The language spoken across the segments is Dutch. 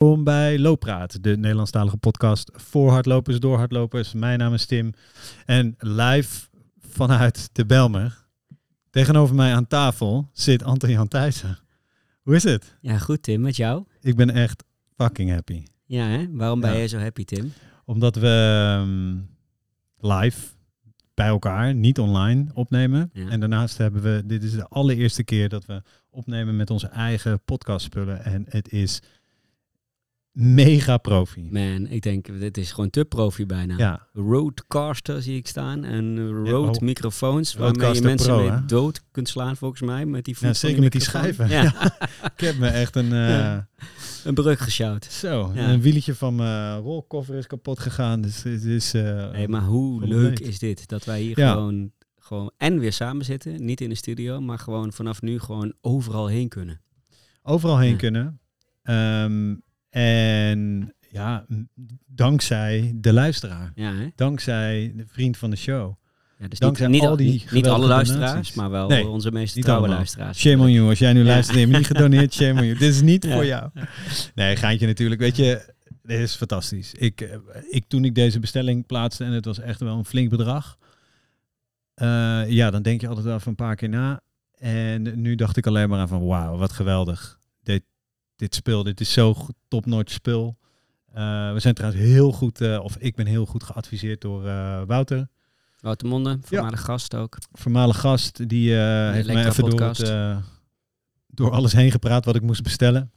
Welkom bij Looppraat, de Nederlandstalige podcast voor hardlopers, door hardlopers. Mijn naam is Tim en live vanuit de Belmer, tegenover mij aan tafel, zit Anton Jan Thijssen. Hoe is het? Ja, goed Tim, met jou? Ik ben echt fucking happy. Ja, hè? waarom ben Ja. jij zo happy Tim? Omdat we ehm, live bij elkaar, niet online, opnemen. Ja. En daarnaast hebben we, dit is de allereerste keer dat we opnemen met onze eigen podcastspullen. En het is mega profi. Man, ik denk, dit is gewoon te profi bijna. Ja, Roadcaster zie ik staan en oh. microfoons waarmee je mensen Pro, mee dood kunt slaan volgens mij met die Ja, zeker met die schijven. Ja, ik heb me echt een... eh, een brug gesjouwd. Zo, Ja. een wieltje van mijn rolkoffer is kapot gegaan. Dus het is... eh, Nee, maar hoe leuk is dit? Dat wij hier gewoon, gewoon en weer samen zitten, niet in de studio, maar gewoon vanaf nu gewoon overal heen kunnen. overal heen kunnen. Ehm, en ja, dankzij de luisteraar. Ja, hè? Dankzij de vriend van de show. Ja, dus Dankzij niet, al die niet, alle luisteraars, donaties. maar wel Nee, onze meest trouwe allemaal. luisteraars. Shame on you. Als jij nu Ja. luistert en je niet gedoneerd, shame on you. Dit is niet Ja. voor jou. Nee, geintje natuurlijk. Weet je, dit is fantastisch. Ik, eh, ik, toen ik deze bestelling plaatste en het was echt wel een flink bedrag. eh, ja, dan denk je altijd wel even een paar keer na. En nu dacht ik alleen maar aan van wauw, wat geweldig. Dit, spul, dit is zo top-notch spul. Eh, we zijn trouwens heel goed, eh, of ik ben heel goed geadviseerd door eh, Wouter. Wouter Monde, voormalig gast ook. voormalig gast, die heeft mij even door, het, door alles heen gepraat wat ik moest bestellen.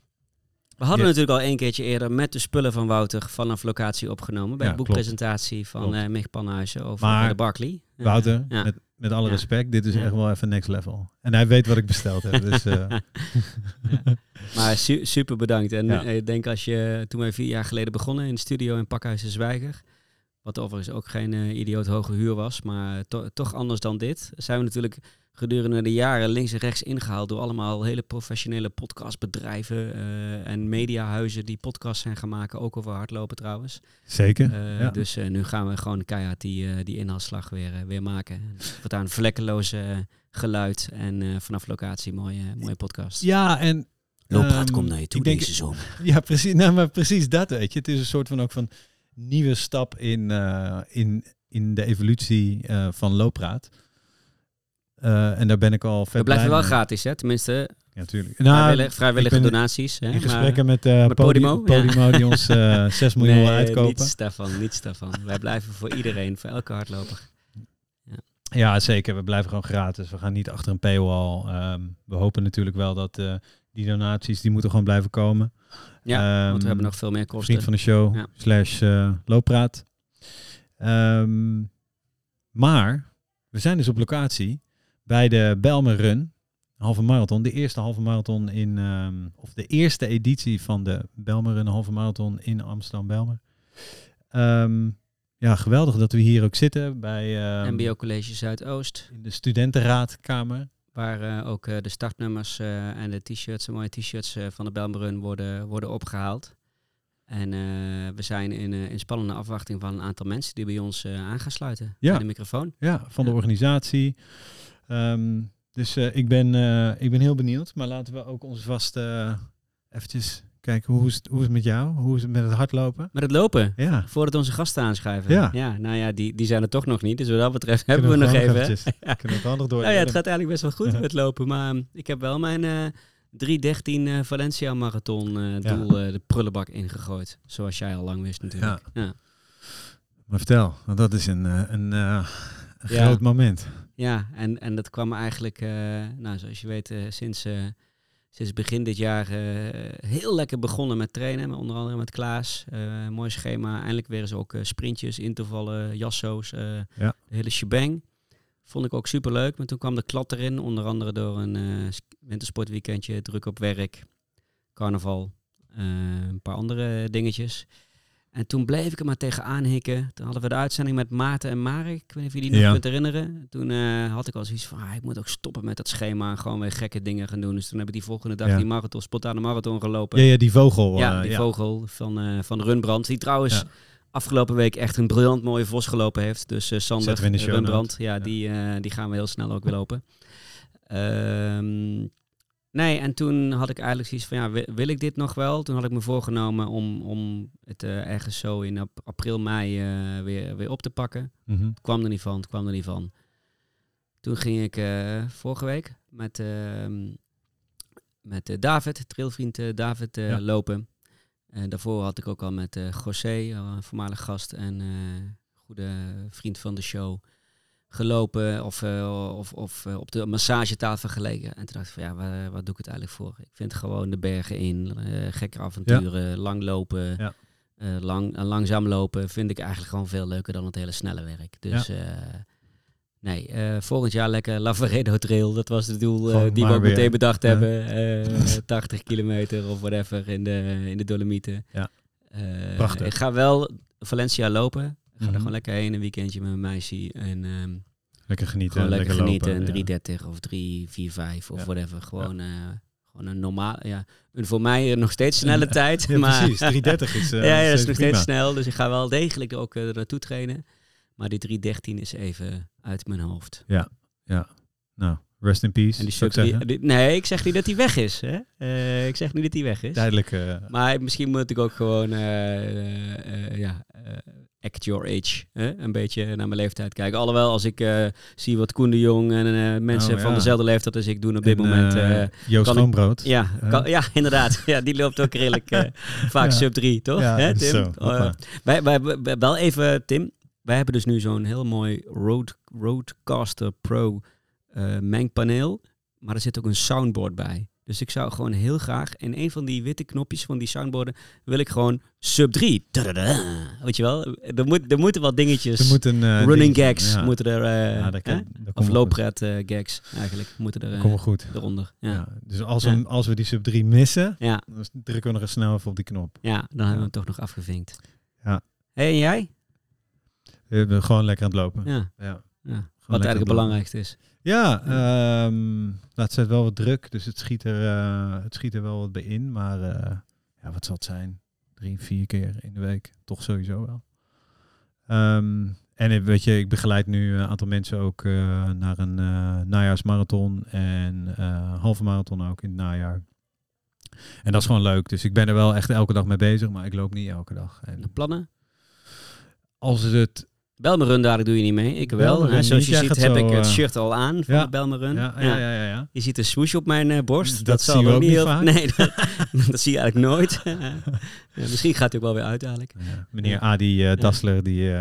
We hadden Ja. natuurlijk al één keertje eerder met de spullen van Wouter vanaf locatie opgenomen. Bij Ja, de boekpresentatie van Klopt. Mich Panhuizen over Maar, de Barkley. Ja. Wouter, ja. met, met alle Ja. respect, dit is Ja. echt wel even next level. En hij weet wat ik besteld heb. Dus, eh, Maar su- super bedankt. En Ja. eh, ik denk als je toen wij vier jaar geleden begonnen in de studio in Pakhuis de Zwijger. Wat overigens ook geen eh, idioot hoge huur was, maar to- toch anders dan dit. Zijn we natuurlijk gedurende de jaren links en rechts ingehaald door allemaal hele professionele podcastbedrijven eh, en mediahuizen die podcasts zijn gaan maken, ook over hardlopen trouwens. zeker. Eh, ja. Dus eh, nu gaan we gewoon keihard die, die inhaalslag weer, weer maken. Wat aan vlekkeloze eh, geluid en vanaf locatie mooie, mooie podcast. ja, en... Looppraat ehm, komt naar je toe denk- deze zomer. Ja, precies, nou, maar precies dat, weet je. Het is een soort van ook van nieuwe stap in, in, in de evolutie van Loopraad. Eh, en daar ben ik al vet We blijven blij wel mee. gratis, hè? Tenminste, Ja, natuurlijk. Nou, vrijwillig, vrijwillige donaties. Hè? In Maar- gesprekken met, eh met Podimo, Podimo, ja. Die ons eh 6 miljoen nee, uitkopen. niets daarvan, niets daarvan. Wij blijven voor iedereen, voor elke hardloper. Ja, zeker. We blijven gewoon gratis. We gaan niet achter een paywall. Ehm, we hopen natuurlijk wel dat die donaties, die moeten gewoon blijven komen. Ja, want Ehm, we hebben nog veel meer kosten. Vriend van de show, Ja. slash eh, looppraat. Ehm, maar we zijn dus op locatie bij de Belmer Run, halve marathon. De eerste halve marathon in, ehm, of de eerste editie van de Belmer Run halve marathon in Amsterdam-Belmer. Ehm, ja, geweldig dat we hier ook zitten bij ehm, MBO College Zuidoost, in de studentenraadkamer. waar eh, ook eh, de startnummers eh, en de t-shirts, de mooie t-shirts van de Belmerun worden, worden opgehaald. En we zijn in, in spannende afwachting van een aantal mensen die bij ons eh, aan gaan sluiten. Ja. Bij de microfoon. Ja, van de Ja. organisatie. Ehm, dus eh, ik, ben, eh, ik ben heel benieuwd. Maar laten we ook ons vast eh eventjes kijken. Hoe is, het, hoe is het met jou? Hoe is het met het hardlopen? Met het lopen. Ja. Voordat onze gasten aanschuiven. Ja. nou ja, die, die zijn er toch nog niet. Dus wat dat betreft Kunnen hebben we nog even. eventjes- Kunnen we nog door. Nou ja, het gaat eigenlijk best wel goed met lopen. Maar um, ik heb wel mijn eh 313 eh, Valencia Marathon Ja. doel de prullenbak ingegooid. Zoals jij al lang wist natuurlijk. Ja, Maar vertel, want dat is een, een, een Ja. groot moment. Ja en, en dat kwam eigenlijk, eh, nou, zoals je weet, eh, sinds, eh, sinds begin dit jaar heel lekker begonnen met trainen. maar Onder andere met Klaas. Mooi schema. Eindelijk weer eens ook sprintjes, intervallen, jasso's. Ja. De hele shebang. Vond ik ook super leuk. Maar toen kwam de klad erin. Onder andere door een wintersportweekendje, druk op werk, carnaval, een paar andere dingetjes. En toen bleef ik er maar tegenaan hikken. Toen hadden we de uitzending met Maarten en Marek. Ik weet niet of je die nog kunt herinneren. Toen eh, had ik al zoiets van, ah, ik moet ook stoppen met dat schema en gewoon weer gekke dingen gaan doen. Dus toen heb ik die volgende dag Ja. die marathon, spontane marathon gelopen. Ja, ja die vogel. Ja, eh, die vogel van, eh van Runbrand. Die trouwens afgelopen week echt een briljant mooie vos gelopen heeft. Dus Sander Runbrand, ja. Die, die gaan we heel snel ook weer lopen. Ehm, Nee, en toen had ik eigenlijk zoiets van, ja, wil, wil ik dit nog wel? Toen had ik me voorgenomen om, om het eh, ergens zo in ap- april, mei eh, weer, weer op te pakken. Mhm. Het kwam er niet van, het kwam er niet van. Toen ging ik eh, vorige week met, ehm, met David, trailvriend David, Ja. lopen. En daarvoor had ik ook al met José, een voormalig gast en goede vriend van de show, gelopen of, eh, of, of eh, op de massagetafel gelegen. En toen dacht ik van ja, waar, waar doe ik het eigenlijk voor? Ik vind gewoon de bergen in, eh, gekke avonturen, lang lopen, Ja. eh, lang, langzaam lopen vind ik eigenlijk gewoon veel leuker dan het hele snelle werk. Dus eh, nee, eh, volgend jaar lekker Lavaredo Trail. Dat was het doel eh, die we maar ook weer. meteen bedacht hebben. Eh 80 kilometer of whatever in de, in de Dolomieten. Ja. Eh, Prachtig. Ik ga wel Valencia lopen. Ga Mhm. er gewoon lekker heen, een weekendje met mijn meisje. En ehm, Lekker genieten. lekker, genieten. lopen, ja. 330 of 345 of Ja. whatever. Gewoon, eh, gewoon een normaal, ja, een voor mij nog steeds snelle tijd. Ja, maar, precies. 330 is eh, ja, ja, dat is nog prima. steeds snel. Dus ik ga wel degelijk ook eh, er naartoe trainen. Maar die 313 is even uit mijn hoofd. Nou, rest in peace, En die ik nee, ik zeg niet dat hij weg is. Hè? Eh, ik zeg niet dat hij weg is. Duidelijk. eh, Maar misschien moet ik ook gewoon eh, eh, eh, ja, eh, act your age. Hè? Een beetje naar mijn leeftijd kijken. Alhoewel, als ik eh, zie wat Koen de Jong en eh, mensen Oh, van dezelfde leeftijd als ik doen op dit en, moment. eh, eh, Joost kan ik- ja, kan- ja, inderdaad. ja, die loopt ook redelijk eh, vaak Ja. sub 3, toch? Ja, Hè, Tim? zo. Eh, Hoppa. wij, wij, wij- wel even, Tim. Wij hebben dus nu zo'n heel mooi Road, Roadcaster Pro eh, mengpaneel. Maar er zit ook een soundboard bij. Dus ik zou gewoon heel graag in een van die witte knopjes van die soundboarden wil ik gewoon sub 3. Tadada. Weet je wel? Er, moet, er moeten wat dingetjes. Er moet een eh, running gags ja. moeten er. eh, Ja, dat kan, hè? dat komt Of goed. looppret eh, gags eigenlijk moeten er wel goed. eronder. Ja. Ja. Ja. Dus als, Ja. we, als we die sub 3 missen, Ja. dan drukken we nog eens snel even op die knop. dan hebben we hem toch nog afgevinkt. Ja. Hey, en jij? We hebben gewoon lekker aan het lopen. Ja. Ja. ja. Wat eigenlijk het belangrijkste is. Ja, nou, het zet wel wat druk, dus het schiet er, eh, het schiet er wel wat bij in. Maar eh, ja, wat zal het zijn? Drie, vier keer in de week. Toch sowieso wel. Ehm, en weet je, ik begeleid nu een aantal mensen ook eh, naar een najaarsmarathon en halve marathon ook in het najaar. En dat is gewoon leuk. Dus ik ben er wel echt elke dag mee bezig, maar ik loop niet elke dag. En De plannen? als het Belmerun, daar doe je niet mee. Ik wel. Belmerun Hè. Zoals je ziet heb zo, ik het eh, shirt al aan van ja. de Belmerun. ja, ja, ja, ja, ja. Je ziet een swoosh op mijn eh, borst. Dat Dat, zien zal we ook niet heel... vaak. Nee, dat, dat zie je eigenlijk nooit. Ja, misschien gaat hij ook wel weer uit eigenlijk. Ja, meneer Adi eh, Dassler, die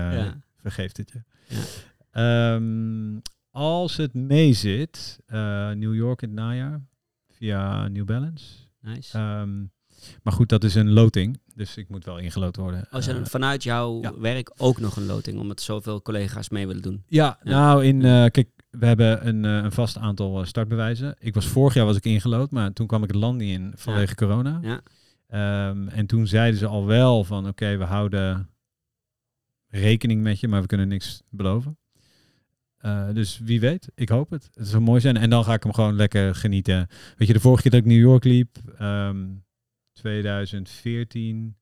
vergeeft het je. Ja. Ehm, als het mee zit, New York in het najaar, via New Balance. Nice. Ehm, maar goed, dat is een loting, dus ik moet wel ingelood worden. Als er Eh, vanuit jouw ja. werk ook nog een loting, omdat zoveel collega's mee willen doen. ja, Ja. nou, in, eh, kijk, we hebben een, eh, een vast aantal startbewijzen. Ik was vorig jaar was ik ingelood, maar toen kwam ik het land niet in vanwege corona. Ja. Ehm, en toen zeiden ze al wel van, oké, we houden rekening met je, maar we kunnen niks beloven. Dus wie weet, ik hoop het. Het zou mooi zijn. En dan ga ik hem gewoon lekker genieten. Weet je, de vorige keer dat ik New York liep, ehm, 2014,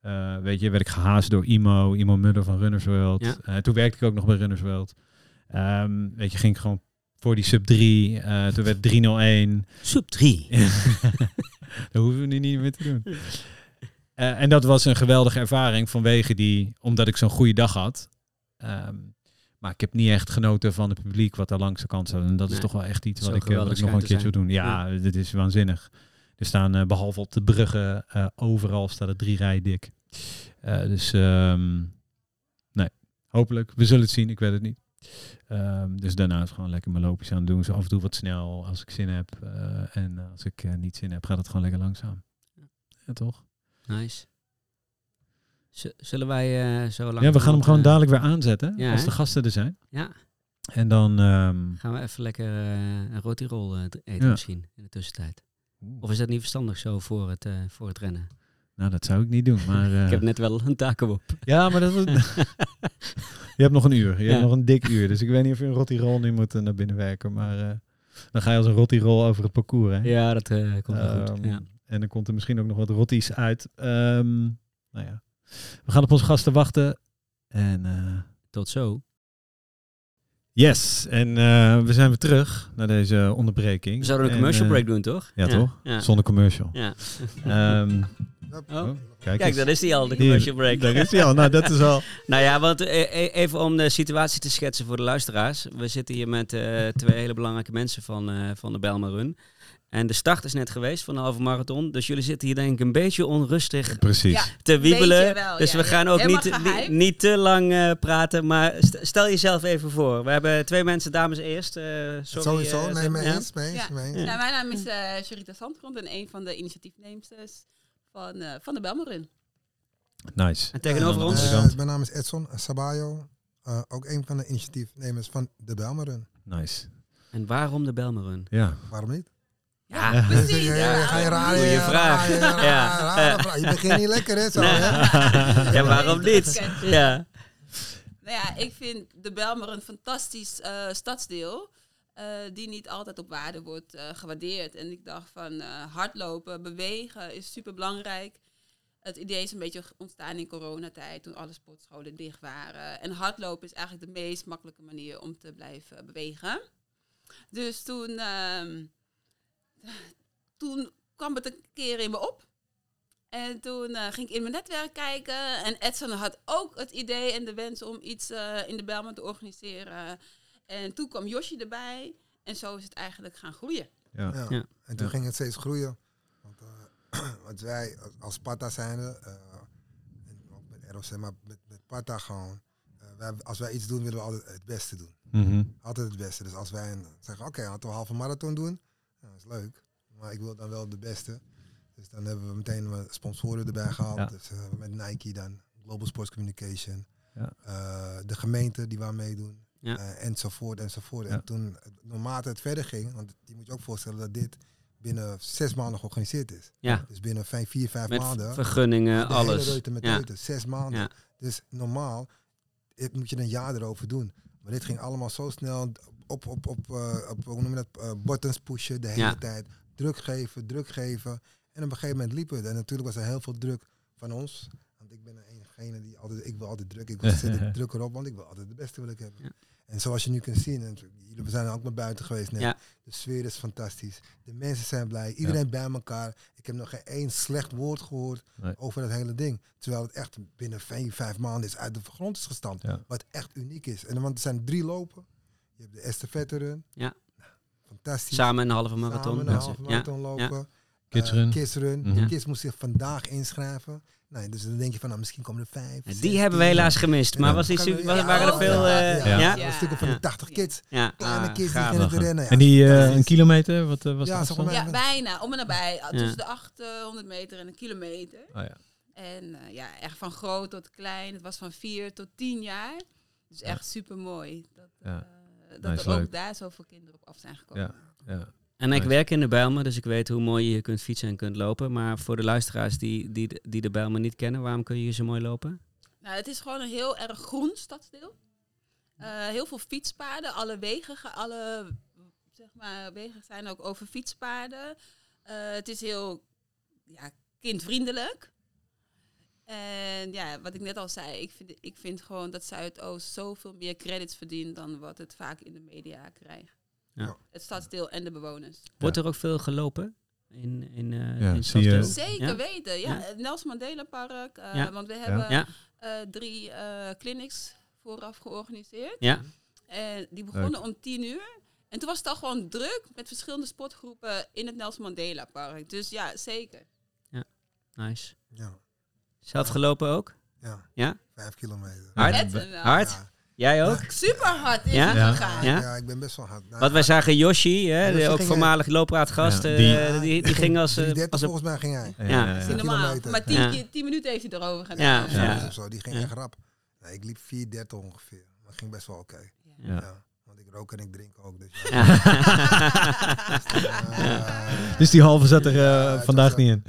eh, weet je, werd ik gehaast door Imo, Imo Muller van Runners World. Ja. Eh, toen werkte ik ook nog bij Runners World. Ehm, weet je, ging ik gewoon voor die sub 3. eh, toen werd 301. Sub 3. dat hoeven we nu niet meer te doen. En dat was een geweldige ervaring vanwege die, omdat ik zo'n goede dag had. Ehm, maar ik heb niet echt genoten van het publiek wat daar langs de kant zat. En dat is toch wel echt iets wat ik, wat ik nog een keertje wil doen. Ja, dit is waanzinnig. Er staan eh, behalve op de bruggen, eh, overal staat er drie rijen dik. Eh, dus ehm, nee, hopelijk. We zullen het zien, ik weet het niet. Ehm, dus daarna is gewoon lekker mijn loopjes aan het doen. Zo af en toe wat snel als ik zin heb. En als ik niet zin heb, gaat het gewoon lekker langzaam. Ja, toch? Nice. Z- Zullen wij zo lang... Ja, we gaan hem gewoon dadelijk weer aanzetten ja, als de gasten er zijn. Ja, En dan... ehm, gaan we even lekker een rotirol eten Ja. misschien in de tussentijd. Of is dat niet verstandig zo voor het, eh, voor het rennen? nou, dat zou ik niet doen. Maar, eh, Ik heb net wel een taken op. Ja, maar dat je hebt nog een uur. Je Ja. hebt nog een dik uur. Dus ik weet niet of je een rottirol nu moet eh, naar binnen werken. Maar dan ga je als een rottirol over het parcours. Hè? Ja, dat komt wel goed. Ehm, Ja. En dan komt er misschien ook nog wat rotties uit. Ehm, nou ja. We gaan op onze gasten wachten. En Tot zo. Yes, en eh, we zijn weer terug naar deze onderbreking. We zouden een En, commercial eh, break doen, toch? Ja, toch? Ja. Zonder commercial. ja. Ehm, Oh, kijk, Kijk, eens. dat is die al, de commercial break. Daar is hij al. Nou, dat is al. Nou ja, want eh, eh, even om de situatie te schetsen voor de luisteraars. We zitten hier met eh, twee hele belangrijke mensen van, eh, van de Belma Run. En de start is net geweest van de halve marathon. Dus jullie zitten hier denk ik een beetje onrustig Precies. Ja. te wiebelen. Wel, dus ja. we gaan ook niet, niet, niet te lang eh, praten. Maar st- stel jezelf even voor. We hebben twee mensen, dames eerst. eh, sorry, Sowieso, eh, nee, mee eens, mee eens, Ja. mee eens. Ja. Nou, mijn naam is eh Sharita Zandgrond en een van de initiatiefneemsters van, eh, van de Belmarun. Nice. En tegenover ons... mijn naam is Edson Sabayo, eh, ook een van de initiatiefnemers van de Belmarun. Nice. En waarom de Belma Run? Ja. Waarom niet? Ja, Ja. Dus, precies. Ja, ga je raar, Goeie vraag. raar, Ja. raar, rare vraag. Je begint niet lekker, hè? Zo, Nee. hè? Ja, waarom niet? Ja. Nou ja, ik vind de Belmer een fantastisch eh, stadsdeel. eh, die niet altijd op waarde wordt eh, gewaardeerd. En ik dacht van eh, hardlopen, bewegen is super belangrijk. Het idee is een beetje ontstaan in coronatijd, toen alle sportscholen dicht waren. En hardlopen is eigenlijk de meest makkelijke manier om te blijven bewegen. Dus toen, ehm, toen kwam het een keer in me op. En toen eh, ging ik in mijn netwerk kijken. En Edson had ook het idee en de wens om iets eh, in de Belman te organiseren. En toen kwam Yoshi erbij. En zo is het eigenlijk gaan groeien. Ja. Ja. Ja. En toen Ja. ging het steeds groeien. Want, eh, want wij als- Sparta zijnde, eh en ook met ROC, maar met, met Sparta gewoon. wij, als wij iets doen, willen we altijd het beste doen. Mhm. Altijd het beste. Dus als wij een, zeggen, oké, laten we een halve marathon doen. Dat is leuk. Maar ik wil dan wel de beste. Dus dan hebben we meteen sponsoren erbij gehaald. Ja. Dus eh, met Nike dan, Global Sports Communication. Ja. Eh, de gemeente die waar meedoen. Ja. eh, enzovoort, enzovoort. Ja. En toen, naarmate het verder ging, want je moet je ook voorstellen dat dit binnen zes maanden georganiseerd is. Ja, Dus binnen vijf, vier, vijf met maanden. vergunningen, de alles. hele reuten met Ja. reuten, zes maanden. Ja. Dus normaal het moet je een jaar erover doen. Maar dit ging allemaal zo snel op, op, op, eh, op hoe noem je dat, eh, buttons pushen de hele Ja. tijd. Druk geven, druk geven. En op een gegeven moment liep het. En natuurlijk was er heel veel druk van ons. Want ik ben eengene die altijd, ik wil altijd druk. Ik wil zitten druk erop, want ik wil altijd de beste wil ik hebben. Ja. En zoals je nu kunt zien, en we zijn ook naar buiten geweest net. Ja. De sfeer is fantastisch. De mensen zijn blij. Iedereen bij elkaar. Ik heb nog geen één slecht woord gehoord Nee. over dat hele ding. Terwijl het echt binnen vijf, vijf maanden is uit de grond is gestampt. Ja. Wat echt uniek is. En want er zijn drie lopen. Je hebt de estafette run. Ja. Nou, fantastisch. Samen een halve marathon. Samen een Ja. halve Ja. marathon lopen. Kids Eh, run. Kids run. Mhm. De kids moesten zich vandaag inschrijven. Nee, dus dan denk je van, nou, misschien komen er vijf. Die zes, hebben we tien. helaas gemist. Maar was die, we- was- ja, waren er veel... ja, eh, ja. ja? Ja. Stukken van Ja. de 80 kids. Ja, Kleine ah, kids die gingen te rennen. Ja. En die eh, een kilometer, wat was Ja, dat? Ja, bijna. Om en nabij. Ja. Tussen de 800 meter en een kilometer. Oh, ja. En eh, ja, echt van groot tot klein. Het was van 4 tot 10 jaar. Dus echt super mooi. Dat, Ja. eh, dat Nice, er ook daar zoveel kinderen op af zijn gekomen. Ja. En ik werk in de Bijlmer, dus ik weet hoe mooi je hier kunt fietsen en kunt lopen. Maar voor de luisteraars die, die, de- die de Bijlmer niet kennen, waarom kun je hier zo mooi lopen? Nou, het is gewoon een heel erg groen stadsdeel. Eh, heel veel fietspaden. Alle wegen, alle zeg maar, wegen zijn ook over fietspaden. Eh, het is heel ja, kindvriendelijk. En ja, wat ik net al zei, ik vind, ik vind gewoon dat Zuidoost zoveel meer credits verdient dan wat het vaak in de media krijgt. Ja. Het stadsdeel en de bewoners. Wordt er ook veel gelopen in, in, eh Ja, in zie je- Stadsdeel? Zeker Ja? weten, ja. Ja. Het Nelson Mandela Park. eh, Ja. Want we hebben Ja, eh, drie eh, clinics vooraf georganiseerd. ja. En die begonnen om tien uur. En toen was het al gewoon druk met verschillende sportgroepen in het Nelson Mandela Park. Dus ja, zeker. nice. Ja, Zelf gelopen ook? ja. Ja? Vijf kilometer. Hard? Hard? Ja. Jij ook? Super hard is Ja? gegaan. Ja? Ja, ik ben best wel hard. Nou, Want wij zagen Yoshi, hè, de, ook voormalig loopraadgast, Ja, eh, die- die, die, ging als, eh, 330 als volgens mij ging hij. Ja. Dat is ja. niet normaal. Kilometer. Maar tien, tien minuten heeft hij erover gedaan. Ja, zo. Die ging Ja. echt rap. Nee, ik liep 430 ongeveer. Dat ging best wel oké. Ja. Ja. Want ik rook en ik drink ook. Dus ja. Ja. Ja. Dus die halve zat er eh, vandaag niet eh, in.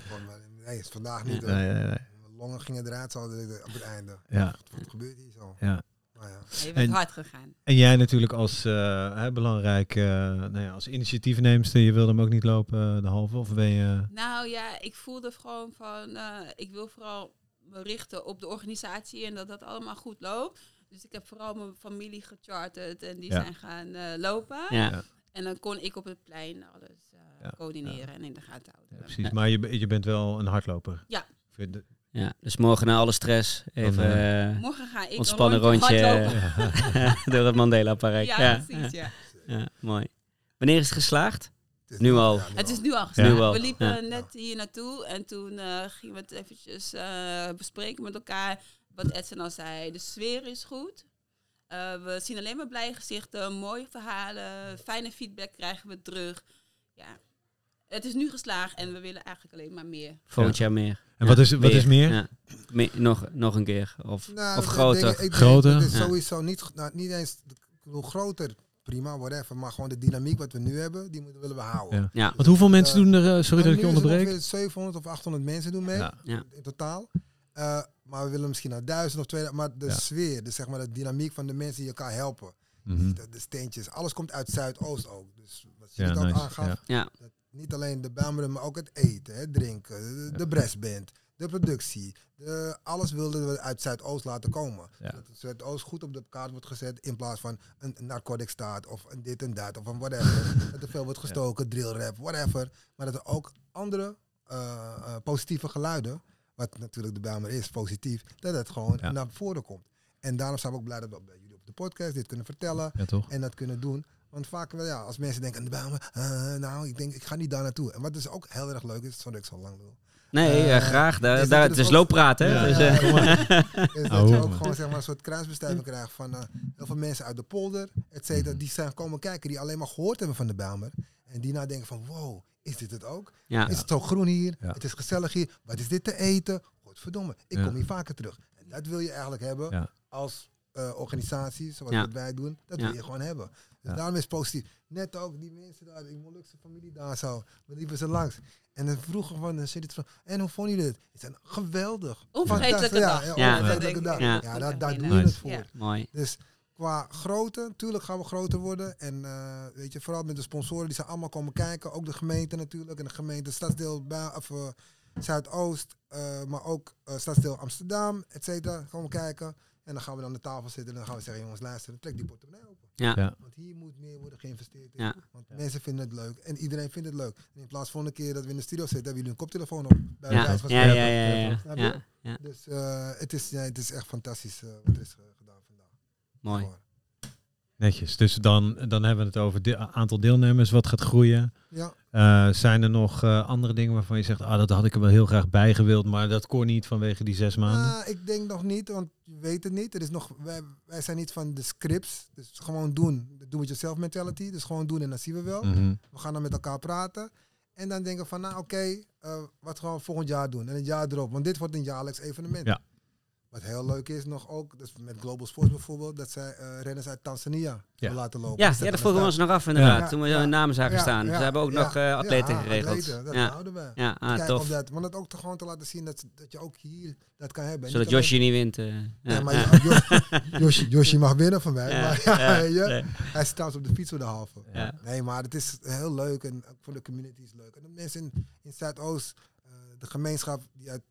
Nee, is vandaag niet. hoor. Nee, nee, nee. Longen gingen eruit zo op het einde. Ja, Wat gebeurt hier zo? ja. Nou ja. Je bent En- hard gegaan. En jij natuurlijk als eh, hè, belangrijk, eh, nou ja, als initiatiefneemster, je wilde hem ook niet lopen, eh, de halve, of ben je... Nou ja, ik voelde gewoon van, eh, ik wil vooral me richten op de organisatie en dat dat allemaal goed loopt. Dus ik heb vooral mijn familie gecharterd en die Ja. zijn gaan eh, lopen. Ja. En dan kon ik op het plein alles eh, Ja, coördineren en in de gaten houden. Ja, precies. Maar je, je bent wel een hardloper. Ja. Ja. Dus morgen na alle stress even eh, Morgen ga ik ontspannen een rondje hardlopen. door het Mandela-park. Ja, Ja, precies, ja. ja, mooi. Wanneer is het geslaagd? Het is Nu al. ja, Het is nu al geslaagd. We liepen ja. net hier naartoe en toen eh, gingen we het eventjes eh, bespreken met elkaar. Wat Edson al zei, de sfeer is goed. Eh, we zien alleen maar blije gezichten, mooie verhalen, fijne feedback krijgen we terug. Ja, het is nu geslaagd en we willen eigenlijk alleen maar meer. Volgend jaar meer. En wat is- wat is meer? Ja. Me- nog, nog een keer. Of, Nou, of groter. denk- ik denk Groter? Het is Ja. sowieso niet, nou, niet eens ik bedoel, groter, prima, whatever. Maar gewoon de dynamiek wat we nu hebben, die moeten willen we houden. Ja. Ja. Want hoeveel mensen Eh, doen er, eh, sorry dat ik je is onderbreek? ongeveer 700 of 800 mensen doen mee Ja. Ja. in totaal. Eh, maar we willen misschien naar 1000 of 2000. Maar de Ja. sfeer, dus zeg maar de dynamiek van de mensen die elkaar helpen. Mhm. De, de steentjes, alles komt uit Zuidoost ook. Dus wat je Ja, nice. aangaf, Ja. Ja. dat niet alleen de Bijlmeren, maar ook het eten, het drinken, de, brassband, de productie. De, alles wilden we uit Zuidoost laten komen. Ja. Dat Zuidoost goed op de kaart wordt gezet in plaats van een narcotic staat of een dit en dat of een whatever. dat er veel wordt gestoken, drill rap, whatever. Maar dat er ook andere eh, eh, positieve geluiden, wat natuurlijk de Bijlmer is, positief, dat het gewoon Ja. naar voren komt. En daarom zijn we ook blij dat we bij jullie op de podcast dit kunnen vertellen Ja, en dat kunnen doen. Want vaak wel, ja, als mensen denken, uh, nou, ik denk, ik ga niet daar naartoe. En wat dus ook heel erg leuk is, sorry dat ik zo lang wil. Nee, Eh, ja, graag. Daar, is dat daar, je het dus is looppraten. hè? Ja, Dus, ja, eh. Is Oh, dat je ook man. gewoon zeg maar, een soort kruisbestuiving krijgt van eh, heel veel mensen uit de polder, et cetera, Mhm. die zijn komen kijken, die alleen maar gehoord hebben van de Bijlmer. En die nou denken van, wow, is dit het ook? ja. Is het zo groen hier? Ja. Het is gezellig hier. Wat is dit te eten? Godverdomme, ik Ja. kom hier vaker terug. En dat wil je eigenlijk hebben Ja. als eh, organisatie, zoals Ja. wat wij doen. Dat Ja. wil je gewoon hebben. Dus Ja. daarom is het positief. Net ook die mensen daar, die Molukse familie daar zo, we liepen ze langs. En dan vroegen van, dan zit het van, en hoe vonden jullie het? Het is een geweldig. Onvergetelijke dag. Ja, Ja. onvergetelijke dag. Ja. Ja, daar, doen we het voor. Ja. Mooi. Dus qua grootte, natuurlijk gaan we groter worden. En eh, weet je, vooral met de sponsoren, die zijn allemaal komen kijken. Ook de gemeente natuurlijk. En de gemeente Stadsdeel bij, of, eh, Zuidoost. eh, maar ook Stadsdeel Amsterdam, et cetera. Komen kijken. En dan gaan we dan aan de tafel zitten en dan gaan we zeggen, jongens, luister, trek die portemonnee open. Ja. Ja. Want hier moet meer worden geïnvesteerd in. Ja. Want mensen vinden het leuk. En iedereen vindt het leuk. En in plaats van een keer dat we in de studio zitten, hebben jullie een koptelefoon op. Bij Ja. van Ja, ja, ja, ja. Dus eh, het, is, ja, het is echt fantastisch eh, wat er is eh, gedaan vandaag. Mooi. Gewoon. Netjes. Dus dan, dan hebben we het over het aantal deelnemers wat gaat groeien. Ja. Eh, zijn er nog eh, andere dingen waarvan je zegt, ah, dat had ik er wel heel graag bij gewild, maar dat kon niet vanwege die zes maanden? Ah, ik denk nog niet, want je weet het niet. Er is nog, wij, wij zijn niet van de scripts. Dus gewoon doen. De do-it-yourself mentality. Dus gewoon doen en dan zien we wel. Mhm. We gaan dan met elkaar praten. En dan denken we van, nou oké, eh, wat gaan we volgend jaar doen? En het jaar erop. Want dit wordt een jaarlijks evenement. Ja. Wat heel leuk is nog ook, dus met Global Sports bijvoorbeeld, dat zij eh, renners uit Tanzania Ja. laten lopen. Ja, Dus ja, dat vroegen we ons nog af inderdaad. Ja. Toen we Ja. hun namen zagen Ja, staan. ja, Ze hebben ook ja, nog eh, atleten ja, geregeld. atleten, dat ja. houden we. Ja, ah, Kijk tof. of dat, maar dat ook te gewoon te laten zien dat, dat je ook hier dat kan hebben. En Zodat alleen- Josje niet wint. eh. Ja, maar ja. ja, Jos- Josje, Josje mag winnen van mij. Ja, Maar ja, ja, weet je, nee. hij trouwens op de fiets voor de halve. Ja. Nee, maar het is heel leuk en ook voor de community is het leuk. En de mensen in, in Zuidoost, eh, de gemeenschap die uit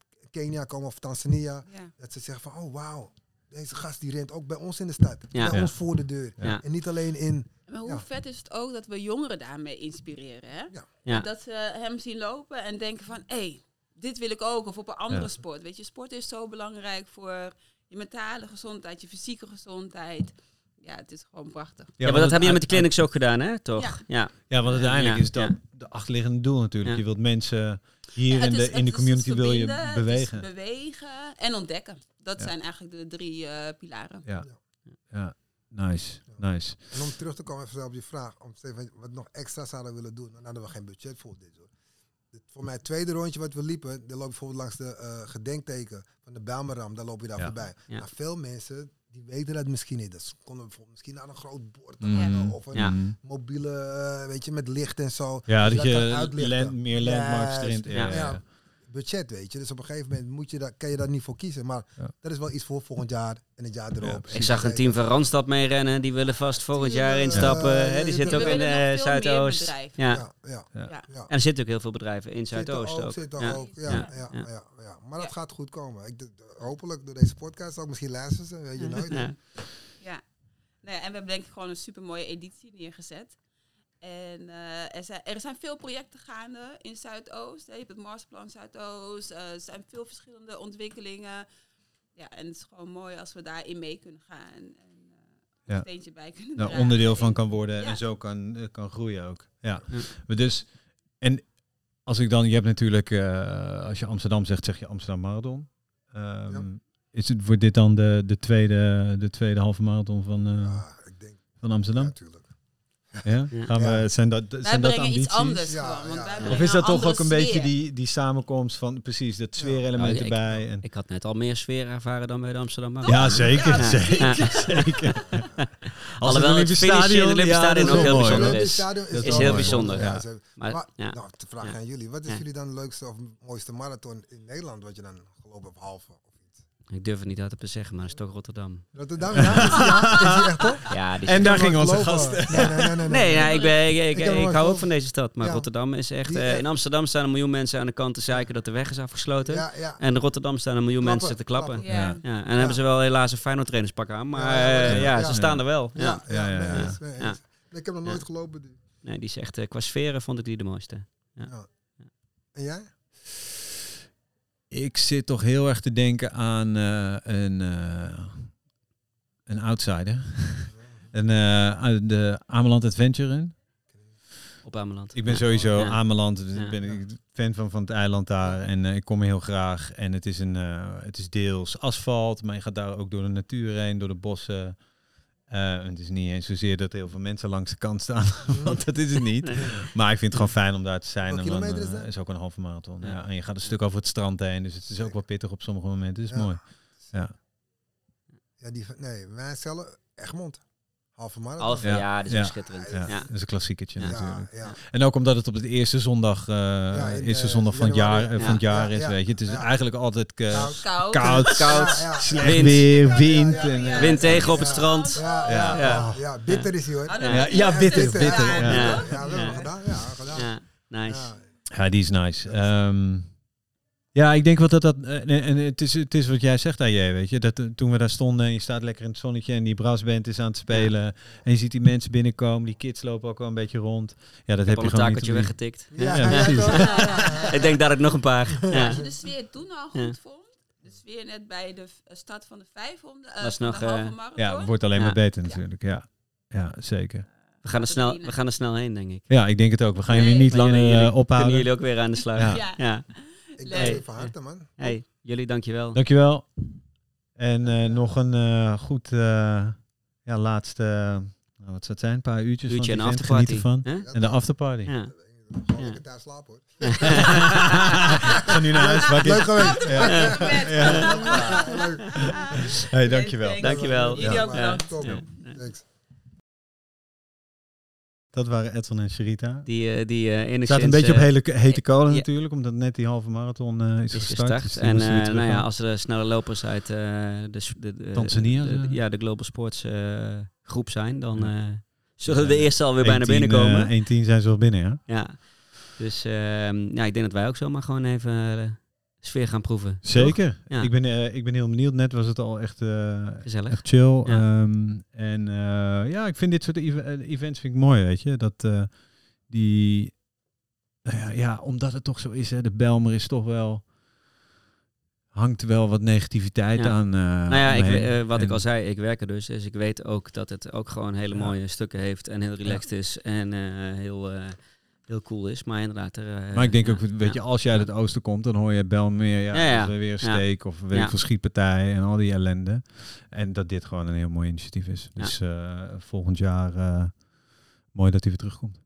Kenia komen of Tanzania, Ja. dat ze zeggen van, oh wauw, deze gast die rent ook bij ons in de stad. Ja. Bij Ja. ons voor de deur. Ja. En niet alleen in, Maar hoe Ja. vet is het ook dat we jongeren daarmee inspireren, hè? Ja. Dat ze hem zien lopen en denken van, hé, hey, dit wil ik ook. Of op een andere Ja. sport. Weet je, sport is zo belangrijk voor je mentale gezondheid, je fysieke gezondheid. Ja, het is gewoon prachtig. Ja, maar dat hebben jullie met de clinics ook gedaan, hè? Toch? Ja. Ja. Ja, want uiteindelijk Ja, is dat ja. de achterliggende doel natuurlijk. Ja. Je wilt mensen hier in is- de, in de community wil je bewegen. bewegen en ontdekken. Dat Ja. zijn eigenlijk de drie eh, pilaren. Ja. ja, nice, nice. en om terug te komen even op je vraag, om Stefan, wat nog extra zouden willen doen, dan hadden we geen budget voor dit hoor. Dit- Voor mij het tweede rondje wat we liepen, dan loop je bijvoorbeeld langs de eh, gedenkteken van de Bijlmerram, daar loop je daar Ja. voorbij. Ja. Maar veel mensen, die weten dat misschien niet. Dus konden we bijvoorbeeld misschien naar een groot bord Mhm. hangen of een Ja. Mobiele, eh, weet je, met licht en zo. Ja, Dus dat je land, meer landmarks erin. Ja. Budget, weet je. Dus op een gegeven moment moet je daar, kan je daar niet voor kiezen. Maar Ja. dat is wel iets voor volgend jaar en het jaar erop. Ik zag een team van Randstad meerennen. Die willen vast volgend jaar instappen. Ja. hè, die zitten ook in nog eh, Zuidoost. Ja. Ja, ja, Ja. Ja. ja. En er zitten ook heel veel bedrijven in Zit Zuidoost ook. Zit Ja. ook, ja, Ja. Maar dat Ja. gaat goed komen. Ik, hopelijk door deze podcast ook. Misschien luisteren ze, weet je nooit. Ja. Ja. Nou ja, en we hebben denk ik gewoon een super mooie editie neergezet. En eh, er, zijn, er zijn veel projecten gaande in Zuidoost. hè. Je hebt het Marsplan Zuidoost. eh, er zijn veel verschillende ontwikkelingen. Ja, en het is gewoon mooi als we daarin mee kunnen gaan. En eh, Ja. een steentje bij kunnen daar dragen. onderdeel van kan worden Ja. en zo kan, kan groeien ook. Ja. Ja. Maar dus, en als ik dan, je hebt natuurlijk, eh, als je Amsterdam zegt, zeg je Amsterdam Marathon. Ehm, Ja. Is het, wordt dit dan de, de, tweede, de tweede halve marathon van, eh, Ja, ik denk, van ja, Amsterdam? natuurlijk. Ja? Ja. Gaan we, zijn dat, Wij zijn dat brengen ambities? iets anders Ja, gewoon. Want ja, wij ja. brengen Of is dat toch ook een beetje die, die samenkomst van precies dat sfeerelement Ja, ik- erbij? En, Ik had net al meer sfeer ervaren dan bij de Amsterdam Marathon. ja, zeker. Ja. zeker, Ja. zeker. Als Alhoewel het Olympisch finishen in het Olympisch ja, Stadion ook is heel bijzonder is. Stadion Dat is heel bijzonder. Maar, ja. nou, te vragen Ja. aan jullie. Wat is jullie dan leukste of mooiste marathon in Nederland wat je dan gelopen hebt, halve? Ik durf het niet uit te zeggen, maar dat is toch Rotterdam. Rotterdam, ja? Is ja? Is die echt? Ja, die En daar Ik kan ging onze nooit gast. geloven. Nee, nee, nee. nee, Nee, ja, ik, ben, ik, ik, Ik hou ook van deze stad. Maar Ja. Rotterdam is echt... Die, eh, in Amsterdam staan een miljoen mensen aan de kant te zeiken dat de weg is afgesloten. Ja, ja. En in Rotterdam staan een miljoen Klappen, mensen te klappen. klappen. Ja. Ja. Ja, en dan hebben ze wel helaas een Feyenoord trainerspak aan. Maar Ja, ja, eh, whatever. ja, Ja. ze staan er wel. Ja. Ja, ja. Ik heb nog Ja. nooit gelopen. die. Nee, die zegt eh, qua sferen vond ik die de mooiste. En jij? Ik zit toch heel erg te denken aan eh, een, eh, een outsider. een, eh, de Ameland Adventure. Op Ameland. Ik ben Ja. sowieso Ja. Ameland, dus Ja. ben ik fan van, van het eiland daar. En ik kom heel graag. En het is, een, het is deels asfalt, maar je gaat daar ook door de natuur heen, door de bossen. Eh, en het is niet eens zozeer dat er heel veel mensen langs de kant staan, want dat is het niet. Nee. Maar ik vind het gewoon fijn om daar te zijn. Hoeveel en dan, kilometer is eh, dat? is ook een halve marathon. Ja. Ja. En je gaat een stuk over het strand heen, dus het is ook wel pittig op sommige momenten. Het is Ja. mooi. Ja. Ja, die, nee, wij stellen Egmond. Halve marathon. Half, Ja. ja, dat is Ja. ook schitterend. Ja, Ja. dat is een klassiekertje Ja. natuurlijk. ja, ja. En ook omdat het op de eerste zondag, eh, in, eerste eh, zondag van het jaar, eh, van het Ja. jaar Ja, is, ja. weet je. Het is Ja. eigenlijk altijd eh, Koud. Koud. koud, slecht Wind. weer, wind. Ja, ja, en, ja. Wind tegen op het Ja. strand. Ja, Ja. ja, ja. ja, bitter is hij hoor. Ah, Ja. dat- Ja, bitter, bitter, Ja, ja. ja. we hebben Ja. het gedaan. Ja, gedaan. Ja, nice. Ja. Ja, die is nice. Ja, ik denk wel dat dat... eh, En, en het, is, het is wat jij zegt, AJ, weet je. Dat, eh, toen we daar stonden en je staat lekker in het zonnetje... en die brassband is aan het spelen... en je ziet die mensen binnenkomen, die kids lopen ook wel een beetje rond. Ja, dat Ik heb heb al je een gewoon niet takeltje weggetikt. Ja, Ja, ja, precies. toch? Ja, ja, ja. Ik denk dat ik nog een paar. Ja. Als je de sfeer toen al goed Ja. vond, de sfeer net bij de eh, start van de 500, eh, Was van nog, de halve marathon. Ja, het wordt alleen Ja. maar beter natuurlijk. Ja, ja zeker. We gaan, er snel, we gaan er snel heen, denk ik. Ja, ik denk het ook. We gaan Nee, jullie niet langer jullie, eh, jullie- ophouden. Kunnen jullie ook weer aan de slag? Ja. Ja. Ja. Ik dank je van harte, man. Hey, jullie dankjewel. Dankjewel. En eh, nog een eh, goed eh, ja, laatste, nou, wat zou het zijn, een paar uurtjes Uurtje en van event. afterparty. Genieten van. En de afterparty. Ja. Gewoon Ja. lekker daar slapen hoor. Ga nu naar huis. Leuk geweest. Ja. Ja, leuk. Hey, dankjewel. Dankjewel. Jullie ook Ja. bedankt. Ja. Thanks. Dat waren Edson en Sherita. Die, eh, die eh Het enigszins... staat een beetje op eh, hele, hete kolen ja. natuurlijk, omdat net die halve marathon eh, is, is gestart. Dus en eh, nou ja, als de snelle lopers uit eh, de, de, de- Tanzania, ja, de Global Sports eh, groep zijn, dan eh, zullen de eerste alweer bijna 1-10, binnenkomen. eh, 1-10 zijn ze wel binnen, ja. Ja. Dus ehm, ja, ik denk dat wij ook zomaar gewoon even eh, sfeer gaan proeven. Zeker. Ja. Ik, ben, eh, ik ben heel benieuwd. Net was het al echt, eh, Gezellig. echt chill. Ja. Ehm, en eh, ja, ik vind dit soort ev- events vind ik mooi, weet je. Dat die... nou ja, ja, omdat het toch zo is, hè, de Belmer is toch wel... Hangt wel wat negativiteit Ja. aan. Nou ja, ik, wat ik al zei, ik werk er dus. Dus ik weet ook dat het ook gewoon hele mooie stukken heeft en heel relaxed is en heel, heel cool is. Maar inderdaad, er, eh, Maar ik denk ja, ook, weet je, als je uit het oosten komt, dan hoor je Belmeer, ja, Ja, ja. weer een steek of weet ik veel en al die ellende. En dat dit gewoon een heel mooi initiatief is. Dus eh, volgend jaar eh, mooi dat hij weer terugkomt.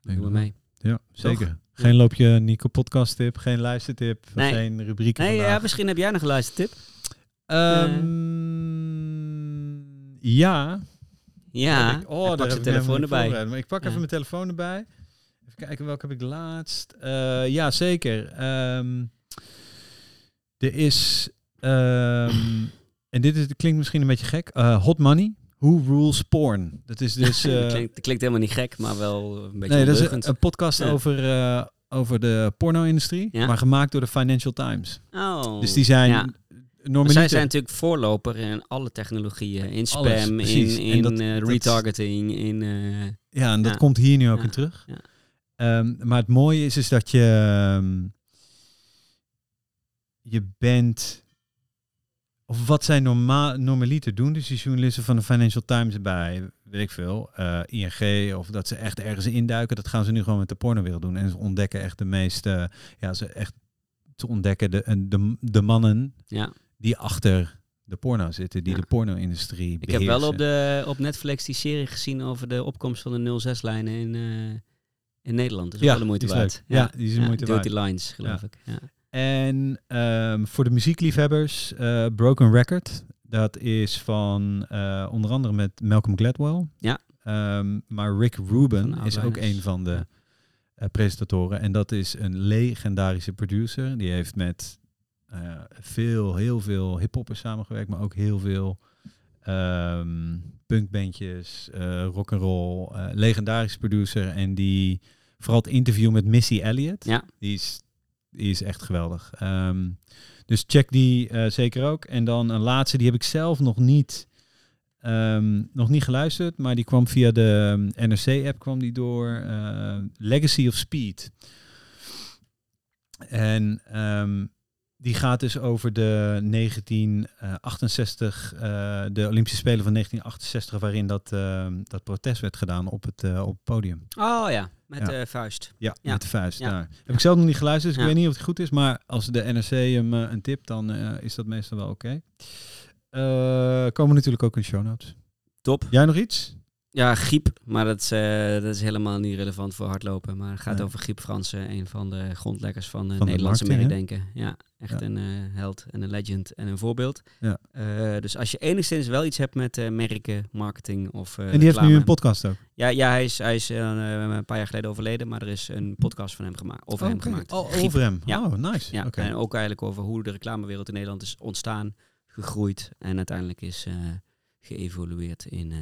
Doen we mee. Ja, zeker. Geen loopje Nico podcast tip, geen luistertip, Nee. geen rubrieken Nee, ja, misschien heb jij nog een luistertip. Ehm, ja. Ja, ik- oh, daar heb ik telefoon erbij. Maar ik pak even mijn telefoon erbij. Even kijken, welke heb ik laatst? Eh, ja, zeker. Ehm, er is, ehm, en dit is, klinkt misschien een beetje gek, eh, Hot Money. Who rules porn? Dat is dus... dat, eh, klinkt, dat klinkt helemaal niet gek, maar wel een beetje nee, dat is een, een podcast Ja. over, over de porno-industrie, Ja. maar gemaakt door de Financial Times. Oh. Dus die zijn Ja. Zij zijn natuurlijk voorloper in alle technologieën. In spam, Alles, in, in dat- retargeting, in... Ja, en dat Ja. komt hier nu ook Ja. in terug. Ja. Ehm, maar het mooie is, is dat je... ehm, je bent... Of wat zij normaal, normaliter doen, dus die journalisten van de Financial Times erbij, weet ik veel, eh, ING, of dat ze echt ergens induiken, dat gaan ze nu gewoon met de pornowereld doen. En ze ontdekken echt de meeste, ja, ze echt te ontdekken de, de, de mannen ja. die achter de porno zitten, die Ja. de porno-industrie Ik heb wel op, beheersen. de, op Netflix die serie gezien over de opkomst van de 06-lijnen in, eh, in Nederland. Dat is Ja, wel de moeite waard. Ja, die is de moeite Dirty waard. Lines, geloof ik. Ja. En ehm, voor de muziekliefhebbers, eh, Broken Record. Dat is van eh, onder andere met Malcolm Gladwell. Ja. Ehm, maar Rick Rubin is ook een van de eh, presentatoren. En dat is een legendarische producer. Die heeft met veel, heel veel hiphoppers samengewerkt. Maar ook heel veel ehm punkbandjes, eh rock and roll. eh, legendarische producer. En die vooral het interview met Missy Elliott. Ja. Die is, die is echt geweldig. Ehm, dus check die eh, zeker ook. En dan een laatste, die heb ik zelf nog niet, ehm, nog niet geluisterd. Maar die kwam via de NRC-app kwam die door. Legacy of Speed. En ehm, die gaat dus over de 1968, eh, de Olympische Spelen van 1968, waarin dat, ehm, dat protest werd gedaan op het, eh, op het podium. Oh ja, met Ja. de vuist. Ja, Ja. met de vuist. Ja. Daar. Heb ik zelf nog niet geluisterd, dus ik weet niet of het goed is. Maar als de NRC hem eh, een tip, dan eh, is dat meestal wel oké. Eh, komen natuurlijk ook in de show notes. Top. Jij nog iets? Ja, griep, maar dat is, eh, dat is helemaal niet relevant voor hardlopen. Maar het gaat Nee. over Griep Fransen, een van de grondleggers van de Van de Nederlandse meedenken. Ja, echt Ja. een eh, held en een legend en een voorbeeld. Ja. Eh, dus als je enigszins wel iets hebt met eh, merken, marketing of eh en die heeft nu een podcast ook. Ja, ja hij is, hij is eh, een paar jaar geleden overleden, maar er is een podcast van hem gemaakt. Over hem Oké. gemaakt. Oh, over hem. Ja. Oh, nice. Ja, en ook eigenlijk over hoe de reclamewereld in Nederland is ontstaan, gegroeid en uiteindelijk is eh, geëvolueerd in, eh,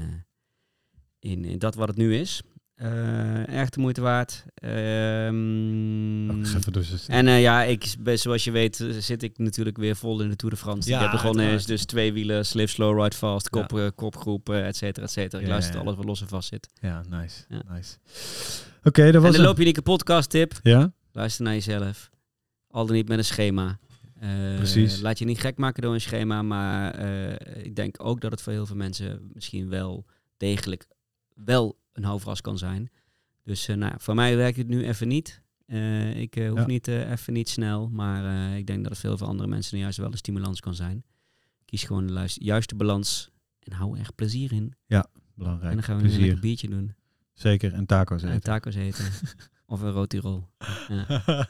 in, in dat wat het nu is. Eh erg de moeite waard. Ehm, Oh, z'n- en eh, ja, ik, ben- zoals je weet eh, zit ik natuurlijk weer vol in de Tour de France. Die Ja, begonnen is. Dus twee wielen, live slow, ride fast, kop, eh, kopgroep, eh, et cetera, et cetera. Ik Ja, luister ja. alles wat los en vast zit. Ja, nice. Ja. nice. Oké, dat En was loop je niet kapot, podcast tip. Ja? Luister naar jezelf. Al dan niet met een schema. Eh, Precies. Laat je niet gek maken door een schema, maar eh, ik denk ook dat het voor heel veel mensen misschien wel degelijk wel een houvast kan zijn. Dus eh, nou, voor mij werkt het nu even niet. Eh, ik eh, hoef Ja. niet even niet snel, maar ik denk dat het veel voor andere mensen juist wel een stimulans kan zijn. Kies gewoon de juiste balans en hou er echt plezier in. Belangrijk. en dan gaan we een Plezier. lekker biertje doen. Zeker. En taco's En eten. tacos eten. of een rotirol. Ja.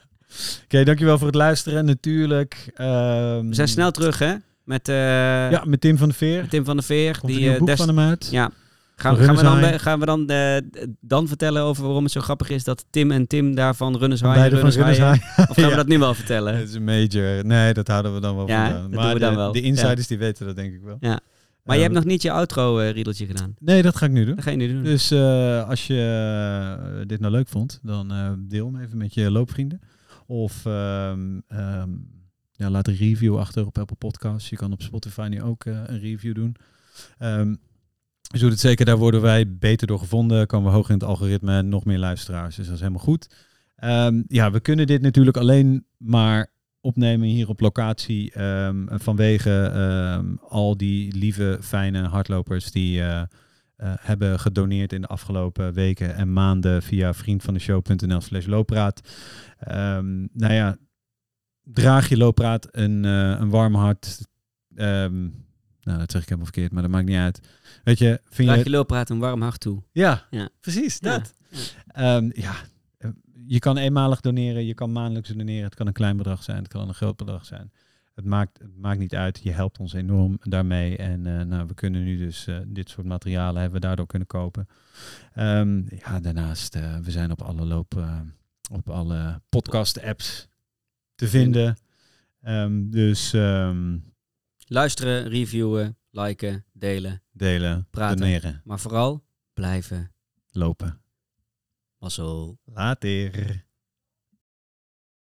Oké, dankjewel voor het luisteren. Natuurlijk. ehm, We zijn snel terug, hè? Met, Ja, met Tim van de Veer. met Tim van der Veer. Komt een die nieuw boek des- van hem uit. Ja. Gaan, gaan we dan, gaan we dan, eh, dan vertellen over waarom het zo grappig is dat Tim en Tim daarvan Runners High en Beide van Runners High. Of gaan we dat nu wel vertellen? Het is een major. Nee, dat houden we dan wel Ja, vandaan. Maar doen we dan de, wel. de insiders die weten dat denk ik wel. Ja. Maar je Ehm, hebt nog niet je outro-riedeltje gedaan. Nee, dat ga ik nu doen. Dat ga je nu doen. Dus eh, als je eh, dit nou leuk vond, dan eh, deel hem even met je loopvrienden. Of ehm, ehm, ja, laat een review achter op Apple Podcasts. Je kan op Spotify nu ook eh, een review doen. Ehm dus het zeker, daar worden wij beter door gevonden. Komen we hoger in het algoritme nog meer luisteraars. Dus dat is helemaal goed. Ehm, ja, we kunnen dit natuurlijk alleen maar opnemen hier op locatie. ehm, vanwege ehm, al die lieve, fijne hardlopers die eh, eh, hebben gedoneerd in de afgelopen weken en maanden via vriendvandeshow.nl slash looppraat. Ehm, nou ja, draag je looppraat een, eh, een warm hart. Nou, dat zeg ik helemaal verkeerd, maar dat maakt niet uit. Weet je, vind Laat je... je looppraat een warm hart toe. Ja, Ja. precies, Ja. dat. Ehm, ja, eh, je kan eenmalig doneren, je kan maandelijks doneren. Het kan een klein bedrag zijn, het kan een groot bedrag zijn. Het maakt, het maakt niet uit. Je helpt ons enorm daarmee. En eh, nou, we kunnen nu dus eh, dit soort materialen hebben we daardoor kunnen kopen. Ehm, ja, daarnaast, eh, we zijn op alle loop, op alle podcast apps te vinden. Ehm, dus Luisteren, reviewen, liken, delen. delen, Praten. doneren, Maar vooral blijven lopen. mazzel. Later.